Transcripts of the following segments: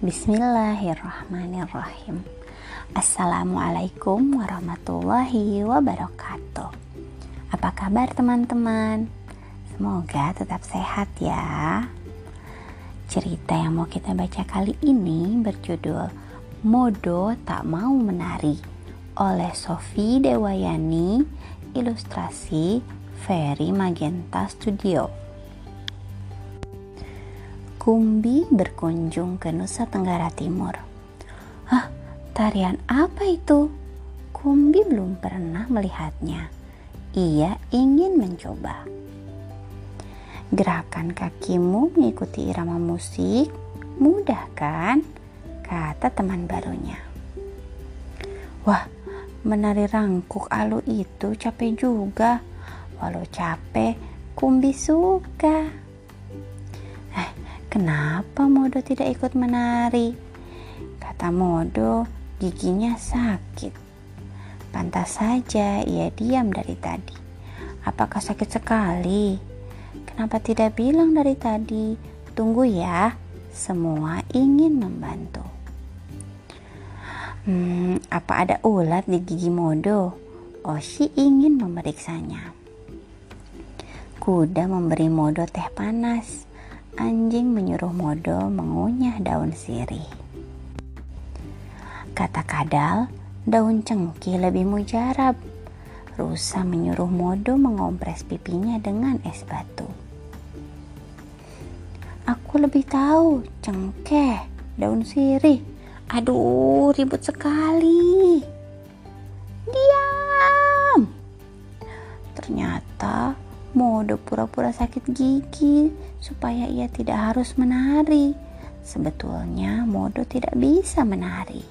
Bismillahirrahmanirrahim. Assalamualaikum warahmatullahi wabarakatuh. Apa kabar teman-teman? Semoga tetap sehat ya. Cerita yang mau kita baca kali ini berjudul Modo Tak Mau Menari oleh Sofi Dewayani, ilustrasi Ferry Magenta Studio. Kumbi berkunjung ke Nusa Tenggara Timur. Hah, tarian apa itu? Kumbi belum pernah melihatnya. Ia ingin mencoba. Gerakan kakimu mengikuti irama musik, mudah kan? Kata teman barunya. Wah, menari rangkuk alu itu capek juga. Walau capek, Kumbi suka. Kenapa Modo tidak ikut menari? Kata Modo, giginya sakit. Pantas saja ia diam dari tadi. Apakah sakit sekali? Kenapa tidak bilang dari tadi? Tunggu ya, semua ingin membantu. Hmm, apa ada ulat di gigi Modo? Oshi ingin memeriksanya. Kuda memberi Modo teh panas anjing menyuruh Modo mengunyah daun sirih. Kata Kadal, daun cengkih lebih mujarab. Rusa menyuruh Modo mengompres pipinya dengan es batu. Aku lebih tahu cengkeh, daun sirih. Aduh, ribut sekali. Diam. Ternyata Modo pura-pura sakit gigi supaya ia tidak harus menari. Sebetulnya Modo tidak bisa menari.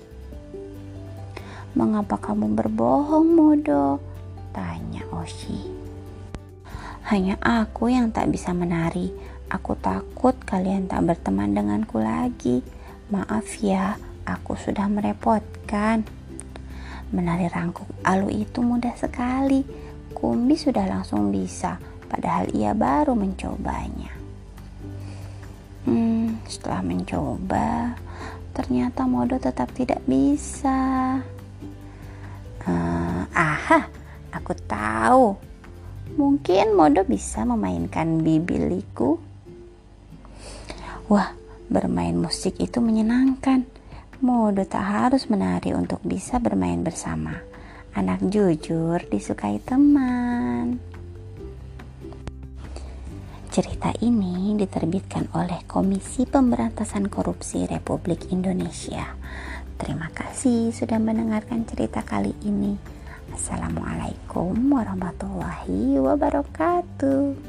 Mengapa kamu berbohong, Modo? Tanya Oshi. Hanya aku yang tak bisa menari. Aku takut kalian tak berteman denganku lagi. Maaf ya, aku sudah merepotkan. Menari rangkuk alu itu mudah sekali. Kumbi sudah langsung bisa padahal ia baru mencobanya. Hmm, setelah mencoba, ternyata Modo tetap tidak bisa. Uh, aha, aku tahu. Mungkin Modo bisa memainkan bibiliku. Wah, bermain musik itu menyenangkan. Modo tak harus menari untuk bisa bermain bersama. Anak jujur disukai teman. Cerita ini diterbitkan oleh Komisi Pemberantasan Korupsi Republik Indonesia. Terima kasih sudah mendengarkan cerita kali ini. Assalamualaikum warahmatullahi wabarakatuh.